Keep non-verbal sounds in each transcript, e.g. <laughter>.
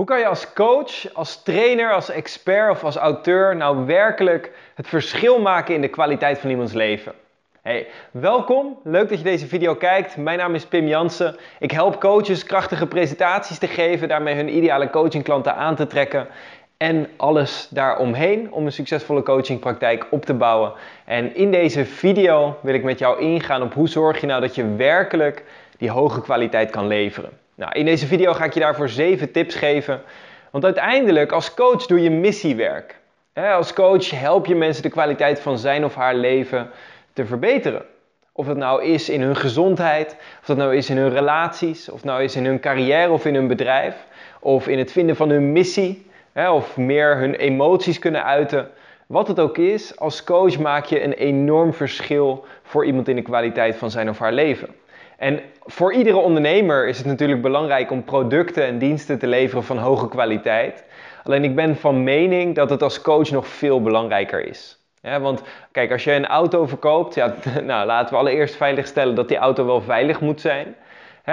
Hoe kan je als coach, als trainer, als expert of als auteur nou werkelijk het verschil maken in de kwaliteit van iemands leven? Hey, welkom. Leuk dat je deze video kijkt. Mijn naam is Pim Jansen. Ik help coaches krachtige presentaties te geven, daarmee hun ideale coachingklanten aan te trekken en alles daaromheen om een succesvolle coachingpraktijk op te bouwen. En in deze video wil ik met jou ingaan op hoe zorg je nou dat je werkelijk die hoge kwaliteit kan leveren. Nou, in deze video ga ik je daarvoor 7 tips geven. Want uiteindelijk, als coach doe je missiewerk. Als coach help je mensen de kwaliteit van zijn of haar leven te verbeteren. Of dat nou is in hun gezondheid, of dat nou is in hun relaties, of nou is in hun carrière of in hun bedrijf, of in het vinden van hun missie, of meer hun emoties kunnen uiten. Wat het ook is, als coach maak je een enorm verschil voor iemand in de kwaliteit van zijn of haar leven. En voor iedere ondernemer is het natuurlijk belangrijk om producten en diensten te leveren van hoge kwaliteit. Alleen ik ben van mening dat het als coach nog veel belangrijker is. want kijk, als je een auto verkoopt, ja, <laughs> nou, laten we allereerst veiligstellen dat die auto wel veilig moet zijn.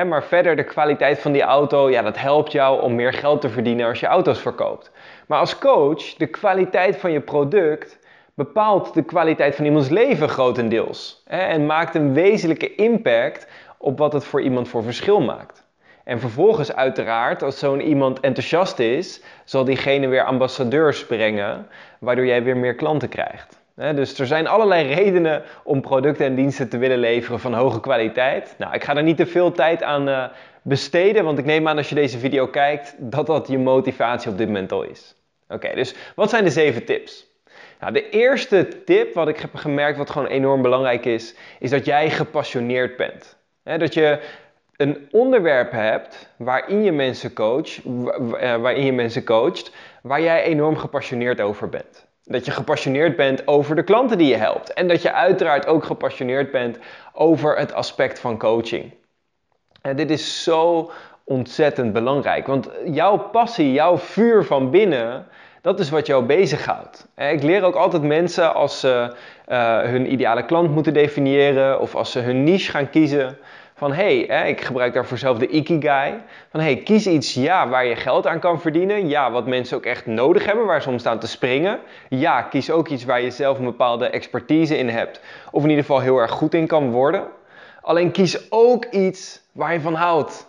maar verder de kwaliteit van die auto, ja, dat helpt jou om meer geld te verdienen als je auto's verkoopt. Maar als coach, de kwaliteit van je product bepaalt de kwaliteit van iemands leven grotendeels. en maakt een wezenlijke impact op wat het voor iemand voor verschil maakt. En vervolgens uiteraard, als zo'n iemand enthousiast is, zal diegene weer ambassadeurs brengen, waardoor jij weer meer klanten krijgt. Dus er zijn allerlei <laughs> redenen om producten en diensten te willen leveren van hoge kwaliteit. Nou, ik ga er niet te veel tijd aan eh, besteden, want ik neem aan als je deze video kijkt dat dat je motivatie op dit moment al is. Oké, dus wat zijn de zeven tips? Nou, de eerste tip wat ik heb gemerkt wat gewoon enorm belangrijk is, is dat jij gepassioneerd bent dat je een onderwerp hebt waarin je mensen coach, eh, waarin je mensen coacht, waar jij enorm gepassioneerd over bent. Dat je gepassioneerd bent over de klanten die je helpt. En dat je uiteraard ook gepassioneerd bent over het aspect van coaching. En dit is zo ontzettend belangrijk. Want jouw passie, jouw vuur van binnen, dat is wat jou bezighoudt. Ik leer ook altijd mensen als ze uh, hun ideale klant moeten definiëren of als ze hun niche gaan kiezen van hé, hey, ik gebruik daarvoor zelf de Ikigai. Van hé, hey, kies iets ja, waar je geld aan kan verdienen. Ja, wat mensen ook echt nodig hebben, waar ze om staan te springen. Ja, kies ook iets waar je zelf een bepaalde expertise in hebt. Of in ieder geval heel erg goed in kan worden. Alleen kies ook iets waar je van houdt.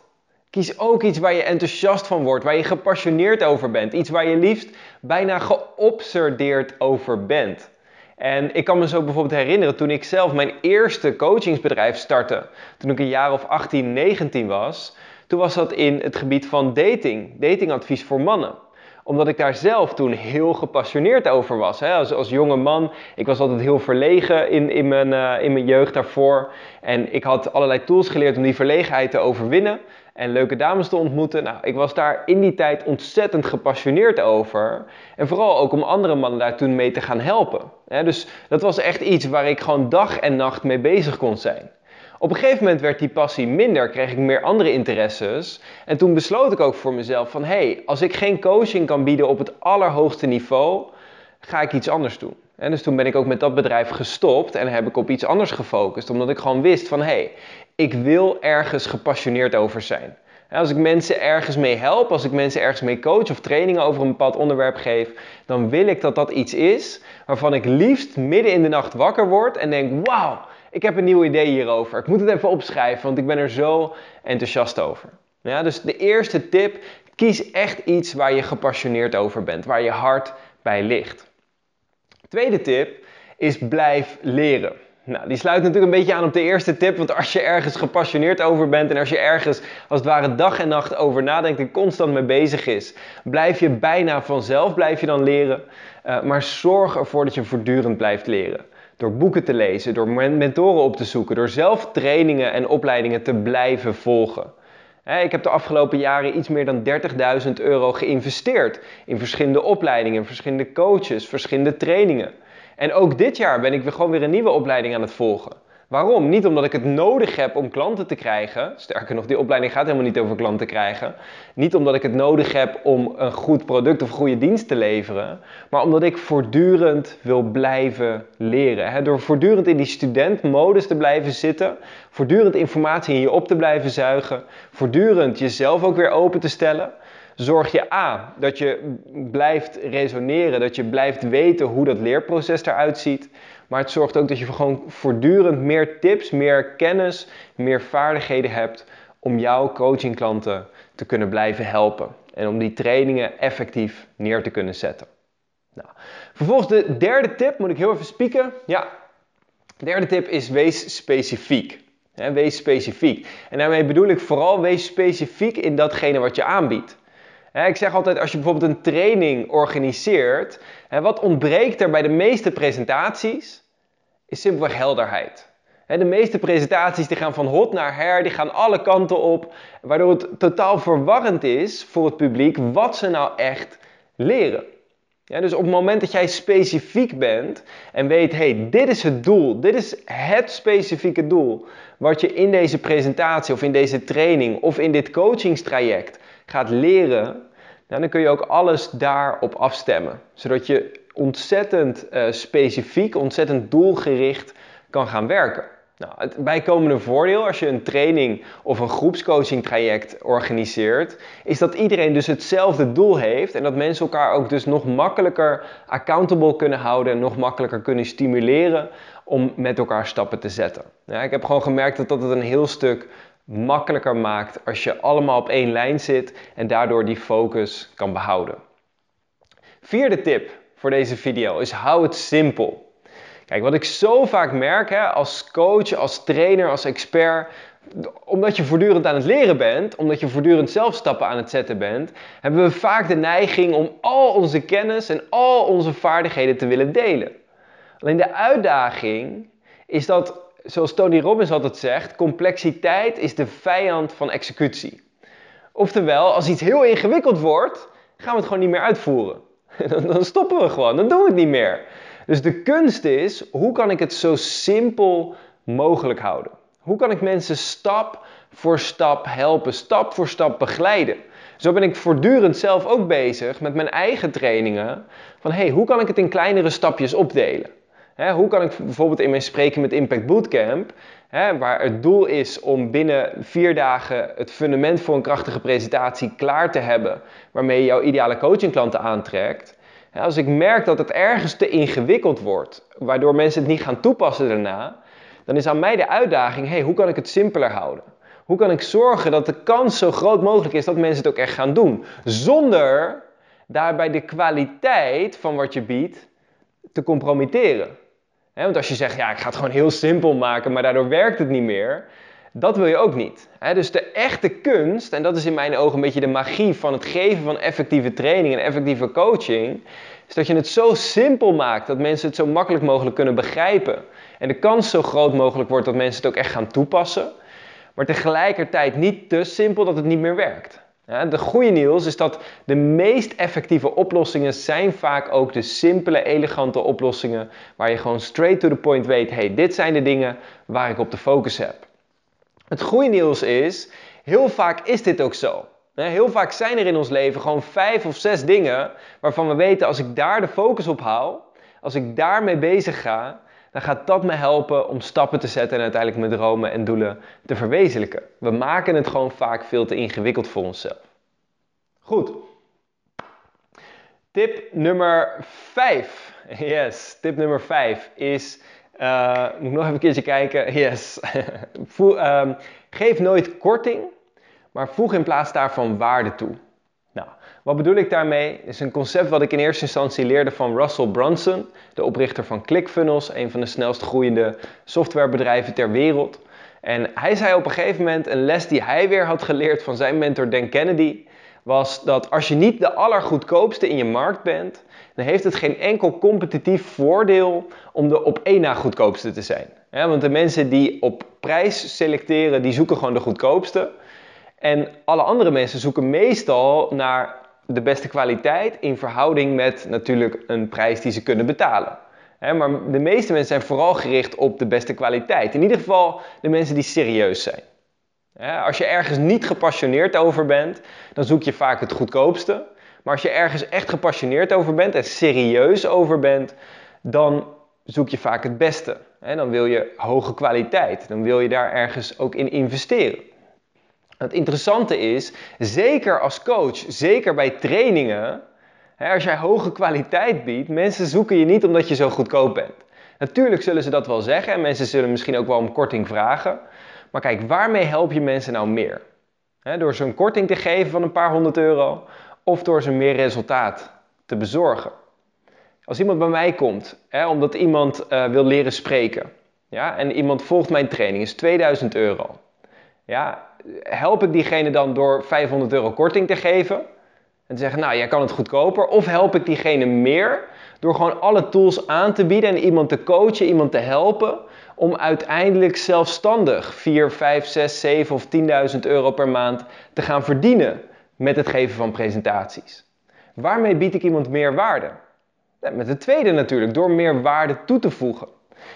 Kies ook iets waar je enthousiast van wordt, waar je gepassioneerd over bent. Iets waar je liefst bijna geobsedeerd over bent. En ik kan me zo bijvoorbeeld herinneren toen ik zelf mijn eerste coachingsbedrijf startte, toen ik een jaar of 18, 19 was, toen was dat in het gebied van dating, datingadvies voor mannen omdat ik daar zelf toen heel gepassioneerd over was. Hè? Als, als jonge man, ik was altijd heel verlegen in, in, mijn, uh, in mijn jeugd daarvoor. En ik had allerlei tools geleerd om die verlegenheid te overwinnen en leuke dames te ontmoeten. Nou, ik was daar in die tijd ontzettend gepassioneerd over. En vooral ook om andere mannen daar toen mee te gaan helpen. Dus dat was echt iets waar ik gewoon dag en nacht mee bezig kon zijn. Op een gegeven moment werd die passie minder, kreeg ik meer andere interesses. En toen besloot ik ook voor mezelf van, hé, hey, als ik geen coaching kan bieden op het allerhoogste niveau, ga ik iets anders doen. En dus toen ben ik ook met dat bedrijf gestopt en heb ik op iets anders gefocust. Omdat ik gewoon wist van, hé, hey, ik wil ergens gepassioneerd over zijn. Als ik mensen ergens mee help, als ik mensen ergens mee coach of trainingen over een bepaald onderwerp geef, dan wil ik dat dat iets is waarvan ik liefst midden in de nacht wakker word en denk: wauw, ik heb een nieuw idee hierover. Ik moet het even opschrijven, want ik ben er zo enthousiast over. Ja, dus de eerste tip, kies echt iets waar je gepassioneerd over bent, waar je hart bij ligt. Tweede tip is blijf leren. Nou, die sluit natuurlijk een beetje aan op de eerste tip, want als je ergens gepassioneerd over bent en als je ergens als het ware dag en nacht over nadenkt en constant mee bezig is, blijf je bijna vanzelf blijf je dan leren. Uh, maar zorg ervoor dat je voortdurend blijft leren. Door boeken te lezen, door mentoren op te zoeken, door zelf trainingen en opleidingen te blijven volgen. Ik heb de afgelopen jaren iets meer dan 30.000 euro geïnvesteerd in verschillende opleidingen, verschillende coaches, verschillende trainingen. En ook dit jaar ben ik weer gewoon weer een nieuwe opleiding aan het volgen. Waarom? Niet omdat ik het nodig heb om klanten te krijgen. Sterker nog, die opleiding gaat helemaal niet over klanten krijgen. Niet omdat ik het nodig heb om een goed product of goede dienst te leveren. Maar omdat ik voortdurend wil blijven leren. Door voortdurend in die studentmodus te blijven zitten. Voortdurend informatie in je op te blijven zuigen. Voortdurend jezelf ook weer open te stellen zorg je A, dat je blijft resoneren, dat je blijft weten hoe dat leerproces eruit ziet. Maar het zorgt ook dat je gewoon voortdurend meer tips, meer kennis, meer vaardigheden hebt om jouw coachingklanten te kunnen blijven helpen. En om die trainingen effectief neer te kunnen zetten. Nou, vervolgens de derde tip, moet ik heel even spieken. Ja, de derde tip is wees specifiek. wees specifiek. En daarmee bedoel ik vooral wees specifiek in datgene wat je aanbiedt. Ik zeg altijd, als je bijvoorbeeld een training organiseert, wat ontbreekt er bij de meeste presentaties? Is simpelweg helderheid. De meeste presentaties die gaan van hot naar her, die gaan alle kanten op, waardoor het totaal verwarrend is voor het publiek wat ze nou echt leren. Ja, dus op het moment dat jij specifiek bent en weet, hey, dit is het doel, dit is het specifieke doel wat je in deze presentatie of in deze training of in dit coachingstraject gaat leren, dan kun je ook alles daarop afstemmen. Zodat je ontzettend uh, specifiek, ontzettend doelgericht kan gaan werken. Nou, het bijkomende voordeel als je een training of een groepscoaching traject organiseert, is dat iedereen dus hetzelfde doel heeft en dat mensen elkaar ook dus nog makkelijker accountable kunnen houden en nog makkelijker kunnen stimuleren om met elkaar stappen te zetten. Ja, ik heb gewoon gemerkt dat dat het een heel stuk makkelijker maakt als je allemaal op één lijn zit en daardoor die focus kan behouden. Vierde tip voor deze video is hou het simpel. Kijk, wat ik zo vaak merk hè, als coach, als trainer, als expert, omdat je voortdurend aan het leren bent, omdat je voortdurend zelf stappen aan het zetten bent, hebben we vaak de neiging om al onze kennis en al onze vaardigheden te willen delen. Alleen de uitdaging is dat, zoals Tony Robbins altijd zegt, complexiteit is de vijand van executie. Oftewel, als iets heel ingewikkeld wordt, gaan we het gewoon niet meer uitvoeren. <laughs> Dan stoppen we gewoon, dan doen we het niet meer. Dus de kunst is, hoe kan ik het zo simpel mogelijk houden? Hoe kan ik mensen stap voor stap helpen, stap voor stap begeleiden? Zo ben ik voortdurend zelf ook bezig met mijn eigen trainingen. Van hey, hoe kan ik het in kleinere stapjes opdelen? hoe kan ik bijvoorbeeld in mijn Spreken met Impact Bootcamp, waar het doel is om binnen vier dagen het fundament voor een krachtige presentatie klaar te hebben, waarmee je jouw ideale coachingklanten aantrekt, als ik merk dat het ergens te ingewikkeld wordt, waardoor mensen het niet gaan toepassen daarna, dan is aan mij de uitdaging: hey, hoe kan ik het simpeler houden? Hoe kan ik zorgen dat de kans zo groot mogelijk is dat mensen het ook echt gaan doen, zonder daarbij de kwaliteit van wat je biedt te compromitteren? want als je zegt, ja, ik ga het gewoon heel simpel maken, maar daardoor werkt het niet meer, dat wil je ook niet. dus de echte kunst, en dat is in mijn ogen een beetje de magie van het geven van effectieve training en effectieve coaching, is dat je het zo simpel maakt dat mensen het zo makkelijk mogelijk kunnen begrijpen. En de kans zo groot mogelijk wordt dat mensen het ook echt gaan toepassen, maar tegelijkertijd niet te simpel dat het niet meer werkt. de goede nieuws is dat de meest effectieve oplossingen zijn vaak ook de simpele, elegante oplossingen waar je gewoon straight to the point weet, hey, dit zijn de dingen waar ik op de focus heb. Het goede nieuws is, heel vaak is dit ook zo. Heel vaak zijn er in ons leven gewoon vijf of zes dingen waarvan we weten als ik daar de focus op hou, als ik daarmee bezig ga, dan gaat dat me helpen om stappen te zetten en uiteindelijk mijn dromen en doelen te verwezenlijken. We maken het gewoon vaak veel te ingewikkeld voor onszelf. Goed. Tip nummer 5. <laughs> Yes, tip nummer 5 is uh, moet ik nog even een keertje kijken. Yes. <laughs> Ehm, geef nooit korting, maar voeg in plaats daarvan waarde toe. Nou, wat bedoel ik daarmee? is een concept wat ik in eerste instantie leerde van Russell Brunson, de oprichter van ClickFunnels, een van de snelst groeiende softwarebedrijven ter wereld. En hij zei op een gegeven moment een les die hij weer had geleerd van zijn mentor Dan Kennedy, was dat als je niet de allergoedkoopste in je markt bent, dan heeft het geen enkel competitief voordeel om de op één na goedkoopste te zijn. want de mensen die op prijs selecteren, die zoeken gewoon de goedkoopste. En alle andere mensen zoeken meestal naar de beste kwaliteit in verhouding met natuurlijk een prijs die ze kunnen betalen. maar de meeste mensen zijn vooral gericht op de beste kwaliteit. In ieder geval de mensen die serieus zijn. Als je ergens niet gepassioneerd over bent, dan zoek je vaak het goedkoopste. Maar als je ergens echt gepassioneerd over bent en serieus over bent, dan zoek je vaak het beste. Dan wil je hoge kwaliteit. Dan wil je daar ergens ook in investeren. Het interessante is, zeker als coach, zeker bij trainingen, als jij hoge kwaliteit biedt, mensen zoeken je niet omdat je zo goedkoop bent. Natuurlijk zullen ze dat wel zeggen en mensen zullen misschien ook wel om korting vragen. Maar kijk, waarmee help je mensen nou meer? door ze een korting te geven van een paar honderd euro of door ze meer resultaat te bezorgen. Als iemand bij mij komt, omdat iemand uh, wil leren spreken, ja, en iemand volgt mijn training, is 2000 euro. Ja, help ik diegene dan door 500 euro korting te geven en te zeggen, nou, jij kan het goedkoper, of help ik diegene meer door gewoon alle tools aan te bieden en iemand te coachen, iemand te helpen om uiteindelijk zelfstandig 4, 5, 6, 7 of 10.000 euro per maand te gaan verdienen met het geven van presentaties. Waarmee bied ik iemand meer waarde? Met het tweede natuurlijk, door meer waarde toe te voegen.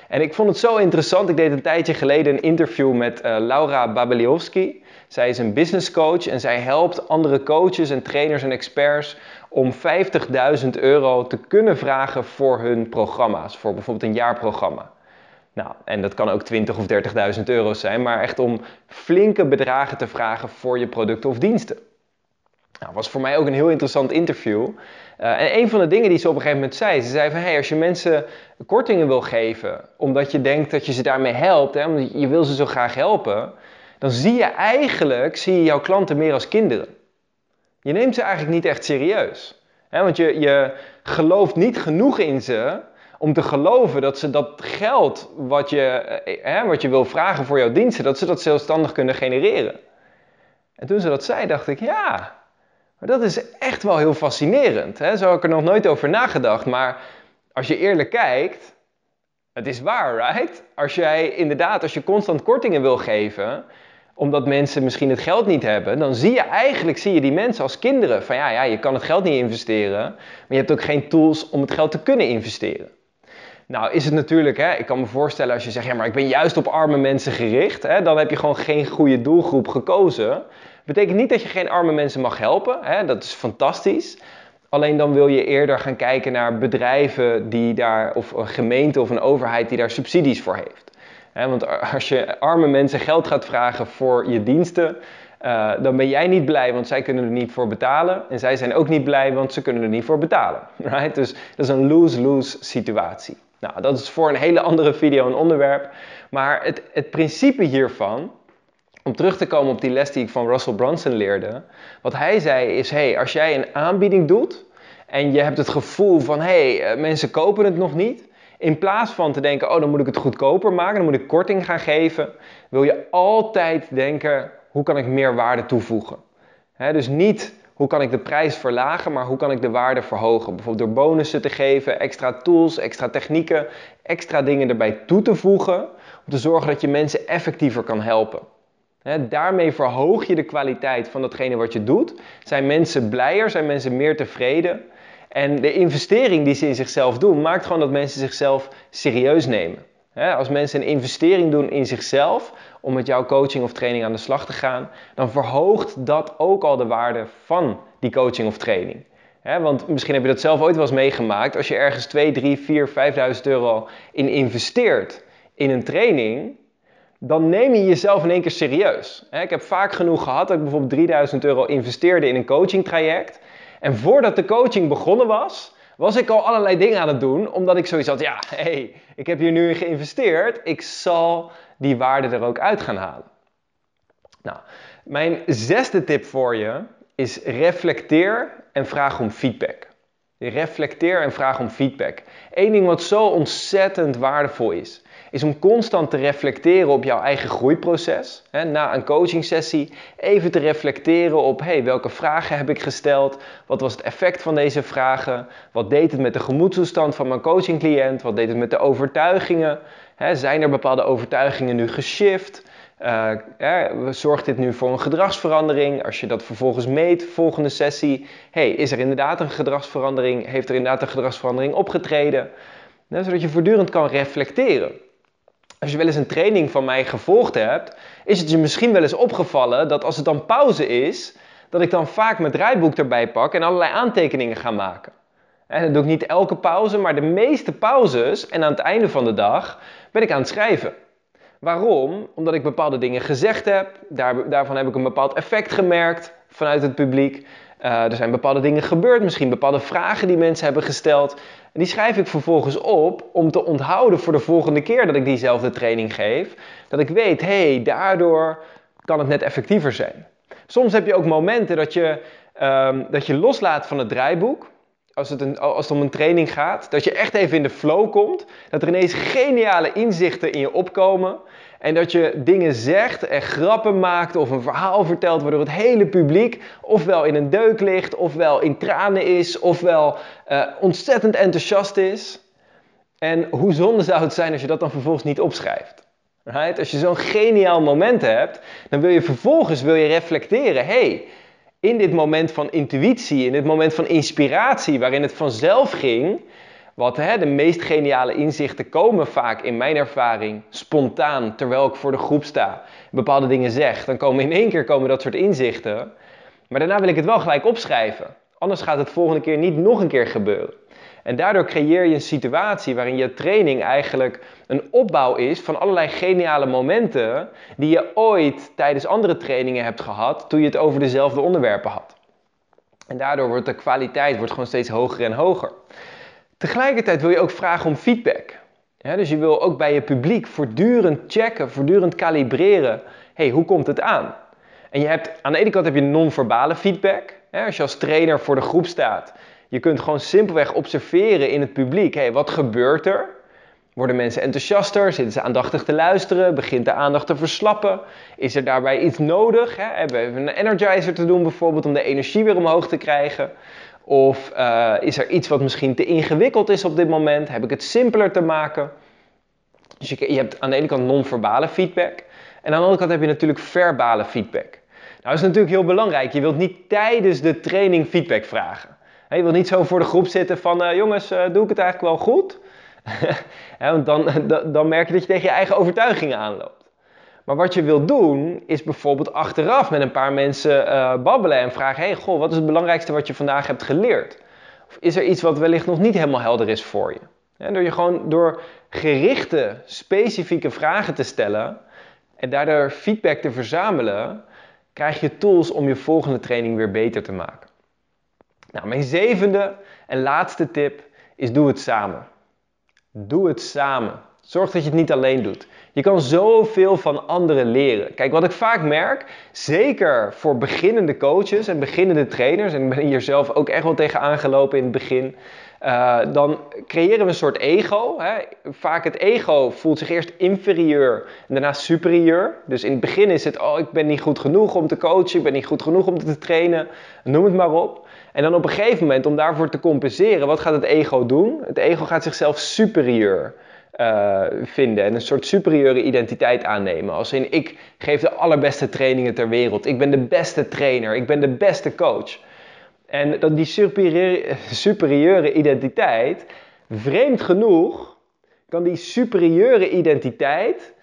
En ik vond het zo interessant. Ik deed een tijdje geleden een interview met uh, Laura Babeliowski. Zij is een business coach en zij helpt andere coaches en trainers en experts om 50.000 euro te kunnen vragen voor hun programma's, voor bijvoorbeeld een jaarprogramma. Nou, en dat kan ook 20 of 30.000 euro zijn, maar echt om flinke bedragen te vragen voor je producten of diensten. Nou, was voor mij ook een heel interessant interview. Uh, en een van de dingen die ze op een gegeven moment zei, ze zei van hey, als je mensen kortingen wil geven, omdat je denkt dat je ze daarmee helpt, hè, omdat je wil ze zo graag helpen, dan zie je eigenlijk, zie je jouw klanten meer als kinderen. Je neemt ze eigenlijk niet echt serieus. Hè, want je, je gelooft niet genoeg in ze om te geloven dat ze dat geld wat je, eh, hè, wat je wil vragen voor jouw diensten, dat ze dat zelfstandig kunnen genereren. En toen ze dat zei, dacht ik, ja, maar dat is echt wel heel fascinerend. Hè? Zo heb ik er nog nooit over nagedacht. Maar als je eerlijk kijkt, het is waar, right? Als jij inderdaad, als je constant kortingen wil geven, omdat mensen misschien het geld niet hebben, dan zie je eigenlijk zie je die mensen als kinderen. Van ja, ja, je kan het geld niet investeren, maar je hebt ook geen tools om het geld te kunnen investeren. Nou is het natuurlijk, hè, ik kan me voorstellen als je zegt, ja maar ik ben juist op arme mensen gericht, hè, dan heb je gewoon geen goede doelgroep gekozen. Betekent niet dat je geen arme mensen mag helpen, hè, dat is fantastisch. Alleen dan wil je eerder gaan kijken naar bedrijven die daar, of een gemeente of een overheid die daar subsidies voor heeft. want als je arme mensen geld gaat vragen voor je diensten, uh, dan ben jij niet blij, want zij kunnen er niet voor betalen. En zij zijn ook niet blij, want ze kunnen er niet voor betalen. <laughs> Right? Dus dat is een lose-lose situatie. Nou, dat is voor een hele andere video een onderwerp. Maar het, het principe hiervan, om terug te komen op die les die ik van Russell Brunson leerde. Wat hij zei is, hey, als jij een aanbieding doet en je hebt het gevoel van, hey, eh, mensen kopen het nog niet. In plaats van te denken, oh, dan moet ik het goedkoper maken, dan moet ik korting gaan geven. Wil je altijd denken, hoe kan ik meer waarde toevoegen? dus niet hoe kan ik de prijs verlagen, maar hoe kan ik de waarde verhogen? Bijvoorbeeld door bonussen te geven, extra tools, extra technieken, extra dingen erbij toe te voegen. Om te zorgen dat je mensen effectiever kan helpen. daarmee verhoog je de kwaliteit van datgene wat je doet. Zijn mensen blijer, zijn mensen meer tevreden. En de investering die ze in zichzelf doen, maakt gewoon dat mensen zichzelf serieus nemen. Als mensen een investering doen in zichzelf, om met jouw coaching of training aan de slag te gaan, dan verhoogt dat ook al de waarde van die coaching of training. want misschien heb je dat zelf ooit wel eens meegemaakt. Als je ergens 2, 3, 4, 5.000 euro in investeert in een training, dan neem je jezelf in één keer serieus. ik heb vaak genoeg gehad dat ik bijvoorbeeld 3000 euro investeerde in een coaching traject. En voordat de coaching begonnen was, was ik al allerlei dingen aan het doen, omdat ik zoiets had, ja, hé, hey, ik heb hier nu in geïnvesteerd, ik zal die waarde er ook uit gaan halen. Nou, mijn zesde tip voor je is reflecteer en vraag om feedback. Reflecteer en vraag om feedback. Eén ding wat zo ontzettend waardevol is, is om constant te reflecteren op jouw eigen groeiproces. na een coaching sessie even te reflecteren op hey, welke vragen heb ik gesteld, wat was het effect van deze vragen, wat deed het met de gemoedstoestand van mijn coachingcliënt, wat deed het met de overtuigingen, zijn er bepaalde overtuigingen nu geshift? Uh, zorgt dit nu voor een gedragsverandering? Als je dat vervolgens meet, volgende sessie, hey, is er inderdaad een gedragsverandering? Heeft er inderdaad een gedragsverandering opgetreden? zodat je voortdurend kan reflecteren. Als je wel eens een training van mij gevolgd hebt, is het je misschien wel eens opgevallen dat als het dan pauze is, dat ik dan vaak mijn draaiboek erbij pak en allerlei aantekeningen ga maken. En dat doe ik niet elke pauze, maar de meeste pauzes en aan het einde van de dag ben ik aan het schrijven. Waarom? Omdat ik bepaalde dingen gezegd heb. Daar, daarvan heb ik een bepaald effect gemerkt vanuit het publiek. Uh, er zijn bepaalde dingen gebeurd, misschien bepaalde vragen die mensen hebben gesteld. En die schrijf ik vervolgens op om te onthouden voor de volgende keer dat ik diezelfde training geef. Dat ik weet, hey, daardoor kan het net effectiever zijn. Soms heb je ook momenten dat je, um, dat je loslaat van het draaiboek. Als het, als het om een training gaat, dat je echt even in de flow komt. Dat er ineens geniale inzichten in je opkomen. En dat je dingen zegt en grappen maakt of een verhaal vertelt waardoor het hele publiek ofwel in een deuk ligt, ofwel in tranen is, ofwel uh, ontzettend enthousiast is. En hoe zonde zou het zijn als je dat dan vervolgens niet opschrijft? Als je zo'n geniaal moment hebt, dan wil je vervolgens wil je reflecteren. hey, in dit moment van intuïtie, in dit moment van inspiratie, waarin het vanzelf ging, wat hè, de meest geniale inzichten komen vaak in mijn ervaring spontaan, terwijl ik voor de groep sta, bepaalde dingen zeg. Dan komen in één keer komen dat soort inzichten. Maar daarna wil ik het wel gelijk opschrijven. Anders gaat het volgende keer niet nog een keer gebeuren. En daardoor creëer je een situatie waarin je training eigenlijk een opbouw is van allerlei geniale momenten die je ooit tijdens andere trainingen hebt gehad toen je het over dezelfde onderwerpen had. En daardoor wordt de kwaliteit wordt gewoon steeds hoger en hoger. Tegelijkertijd wil je ook vragen om feedback. dus je wil ook bij je publiek voortdurend checken, voortdurend kalibreren. hey, hoe komt het aan? En je hebt, aan de ene kant heb je non-verbale feedback. als je als trainer voor de groep staat. Je kunt gewoon simpelweg observeren in het publiek. hey, wat gebeurt er? Worden mensen enthousiaster? Zitten ze aandachtig te luisteren? Begint de aandacht te verslappen? Is er daarbij iets nodig? Hebben we een energizer te doen bijvoorbeeld om de energie weer omhoog te krijgen? Of uh, is er iets wat misschien te ingewikkeld is op dit moment? Heb ik het simpeler te maken? Dus je, je hebt aan de ene kant non-verbale feedback. En aan de andere kant heb je natuurlijk verbale feedback. Nou, dat is natuurlijk heel belangrijk. Je wilt niet tijdens de training feedback vragen. Je wilt niet zo voor de groep zitten van, uh, jongens, uh, doe ik het eigenlijk wel goed? <laughs> want <laughs> dan, dan merk je dat je tegen je eigen overtuigingen aanloopt. Maar wat je wilt doen, is bijvoorbeeld achteraf met een paar mensen uh, babbelen en vragen: hey, goh, wat is het belangrijkste wat je vandaag hebt geleerd? Of is er iets wat wellicht nog niet helemaal helder is voor je? Door je gewoon door gerichte, specifieke vragen te stellen en daardoor feedback te verzamelen, krijg je tools om je volgende training weer beter te maken. Nou, mijn zevende en laatste tip is: doe het samen. Doe het samen. Zorg dat je het niet alleen doet. Je kan zoveel van anderen leren. Kijk, wat ik vaak merk, zeker voor beginnende coaches en beginnende trainers, en ik ben hier zelf ook echt wel tegen aangelopen in het begin, uh, dan creëren we een soort ego. Hè. Vaak het ego voelt zich eerst inferieur en daarna superieur. Dus in het begin is het, oh, ik ben niet goed genoeg om te coachen, ik ben niet goed genoeg om te trainen, noem het maar op. En dan op een gegeven moment, om daarvoor te compenseren, wat gaat het ego doen? Het ego gaat zichzelf superieur uh, vinden en een soort superieure identiteit aannemen. Als in ik geef de allerbeste trainingen ter wereld, ik ben de beste trainer, ik ben de beste coach. En dat die superieure identiteit, vreemd genoeg, kan die superieure identiteit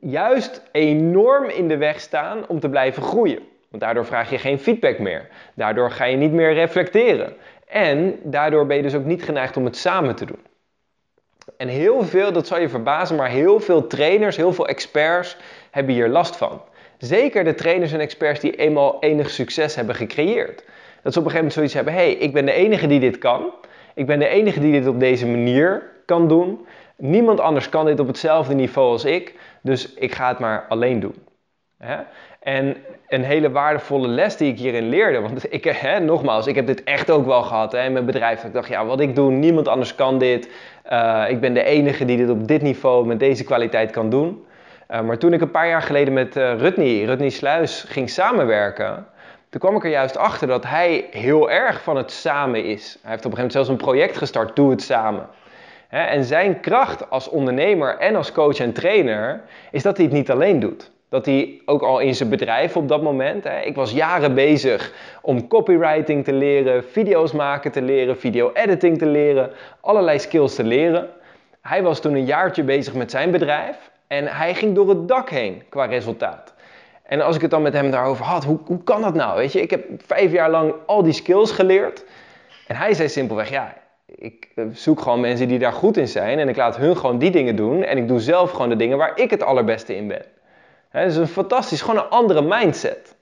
juist enorm in de weg staan om te blijven groeien. Want daardoor vraag je geen feedback meer. Daardoor ga je niet meer reflecteren. En daardoor ben je dus ook niet geneigd om het samen te doen. En heel veel, dat zal je verbazen, maar heel veel trainers, heel veel experts hebben hier last van. Zeker de trainers en experts die eenmaal enig succes hebben gecreëerd. Dat ze op een gegeven moment zoiets hebben: hé, hey, ik ben de enige die dit kan. Ik ben de enige die dit op deze manier kan doen. Niemand anders kan dit op hetzelfde niveau als ik, dus ik ga het maar alleen doen. En een hele waardevolle les die ik hierin leerde, want <laughs> ik, hè, nogmaals, ik heb dit echt ook wel gehad hè, in mijn bedrijf. Ik dacht, ja, wat ik doe, niemand anders kan dit. Uh, ik ben de enige die dit op dit niveau met deze kwaliteit kan doen. Uh, maar toen ik een paar jaar geleden met uh, Rutney, Rutney Sluis, ging samenwerken, toen kwam ik er juist achter dat hij heel erg van het samen is. Hij heeft op een gegeven moment zelfs een project gestart, Doe het Samen. En zijn kracht als ondernemer en als coach en trainer is dat hij het niet alleen doet. Dat hij ook al in zijn bedrijf op dat moment, hè, ik was jaren bezig om copywriting te leren, video's maken te leren, video-editing te leren, allerlei skills te leren. Hij was toen een jaartje bezig met zijn bedrijf en hij ging door het dak heen qua resultaat. En als ik het dan met hem daarover had, hoe, hoe kan dat nou? Weet je, ik heb vijf jaar lang al die skills geleerd. En hij zei simpelweg, ja, ik eh, zoek gewoon mensen die daar goed in zijn en ik laat hun gewoon die dingen doen en ik doe zelf gewoon de dingen waar ik het allerbeste in ben. Het is een fantastisch, gewoon een andere mindset.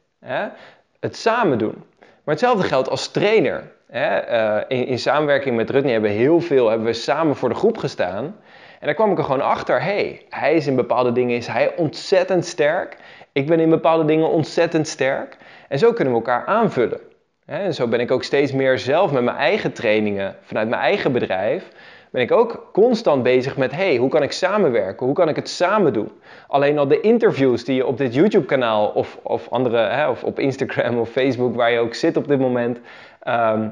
Het samen doen. Maar hetzelfde geldt als trainer. Eh, in, in, samenwerking met Rutney hebben we heel veel hebben we samen voor de groep gestaan. En daar kwam ik er gewoon achter, hey, hij is in bepaalde dingen is hij ontzettend sterk. Ik ben in bepaalde dingen ontzettend sterk. En zo kunnen we elkaar aanvullen. En zo ben ik ook steeds meer zelf met mijn eigen trainingen, vanuit mijn eigen bedrijf, ben ik ook constant bezig met, hey, hoe kan ik samenwerken? Hoe kan ik het samen doen? Alleen al de interviews die je op dit YouTube-kanaal of, of andere, hè, of op Instagram of Facebook, waar je ook zit op dit moment, ehm,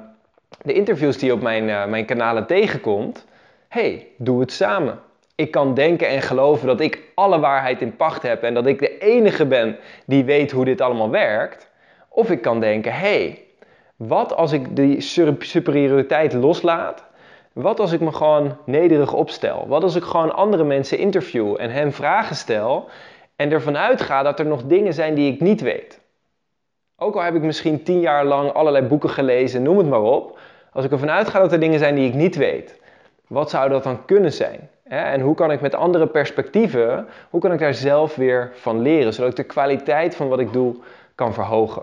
de interviews die je op mijn, uh, mijn kanalen tegenkomt, hey, doe het samen. Ik kan denken en geloven dat ik alle waarheid in pacht heb en dat ik de enige ben die weet hoe dit allemaal werkt. Of ik kan denken, hey, wat als ik die superioriteit loslaat? Wat als ik me gewoon nederig opstel? Wat als ik gewoon andere mensen interview en hen vragen stel en ervan uitga dat er nog dingen zijn die ik niet weet? Ook al heb ik misschien tien jaar lang allerlei boeken gelezen, noem het maar op. Als ik ervan uitga dat er dingen zijn die ik niet weet, wat zou dat dan kunnen zijn? En hoe kan ik met andere perspectieven, hoe kan ik daar zelf weer van leren, zodat ik de kwaliteit van wat ik doe kan verhogen?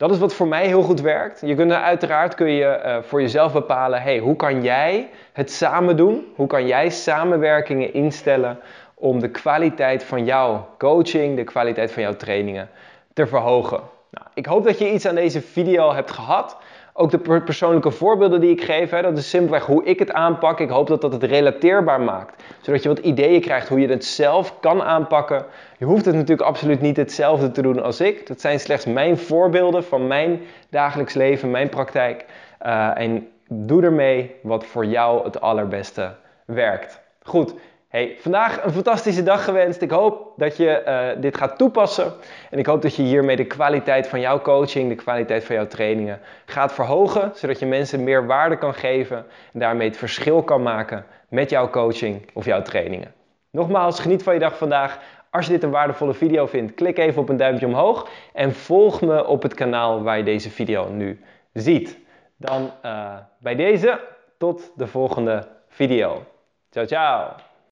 Dat is wat voor mij heel goed werkt. Je kunt uiteraard kun je uh, voor jezelf bepalen, hey, hoe kan jij het samen doen? Hoe kan jij samenwerkingen instellen om de kwaliteit van jouw coaching, de kwaliteit van jouw trainingen te verhogen? Nou, ik hoop dat je iets aan deze video hebt gehad. Ook de persoonlijke voorbeelden die ik geef, hè, dat is simpelweg hoe ik het aanpak. Ik hoop dat dat het relateerbaar maakt, zodat je wat ideeën krijgt hoe je het zelf kan aanpakken. Je hoeft het natuurlijk absoluut niet hetzelfde te doen als ik. Dat zijn slechts mijn voorbeelden van mijn dagelijks leven, mijn praktijk. Uh, en doe ermee wat voor jou het allerbeste werkt. Goed, Hey, vandaag een fantastische dag gewenst. Ik hoop dat je uh, dit gaat toepassen. En ik hoop dat je hiermee de kwaliteit van jouw coaching, de kwaliteit van jouw trainingen gaat verhogen. Zodat je mensen meer waarde kan geven en daarmee het verschil kan maken met jouw coaching of jouw trainingen. Nogmaals, geniet van je dag vandaag. Als je dit een waardevolle video vindt, klik even op een duimpje omhoog. En volg me op het kanaal waar je deze video nu ziet. Dan uh, bij deze, tot de volgende video. Ciao, ciao!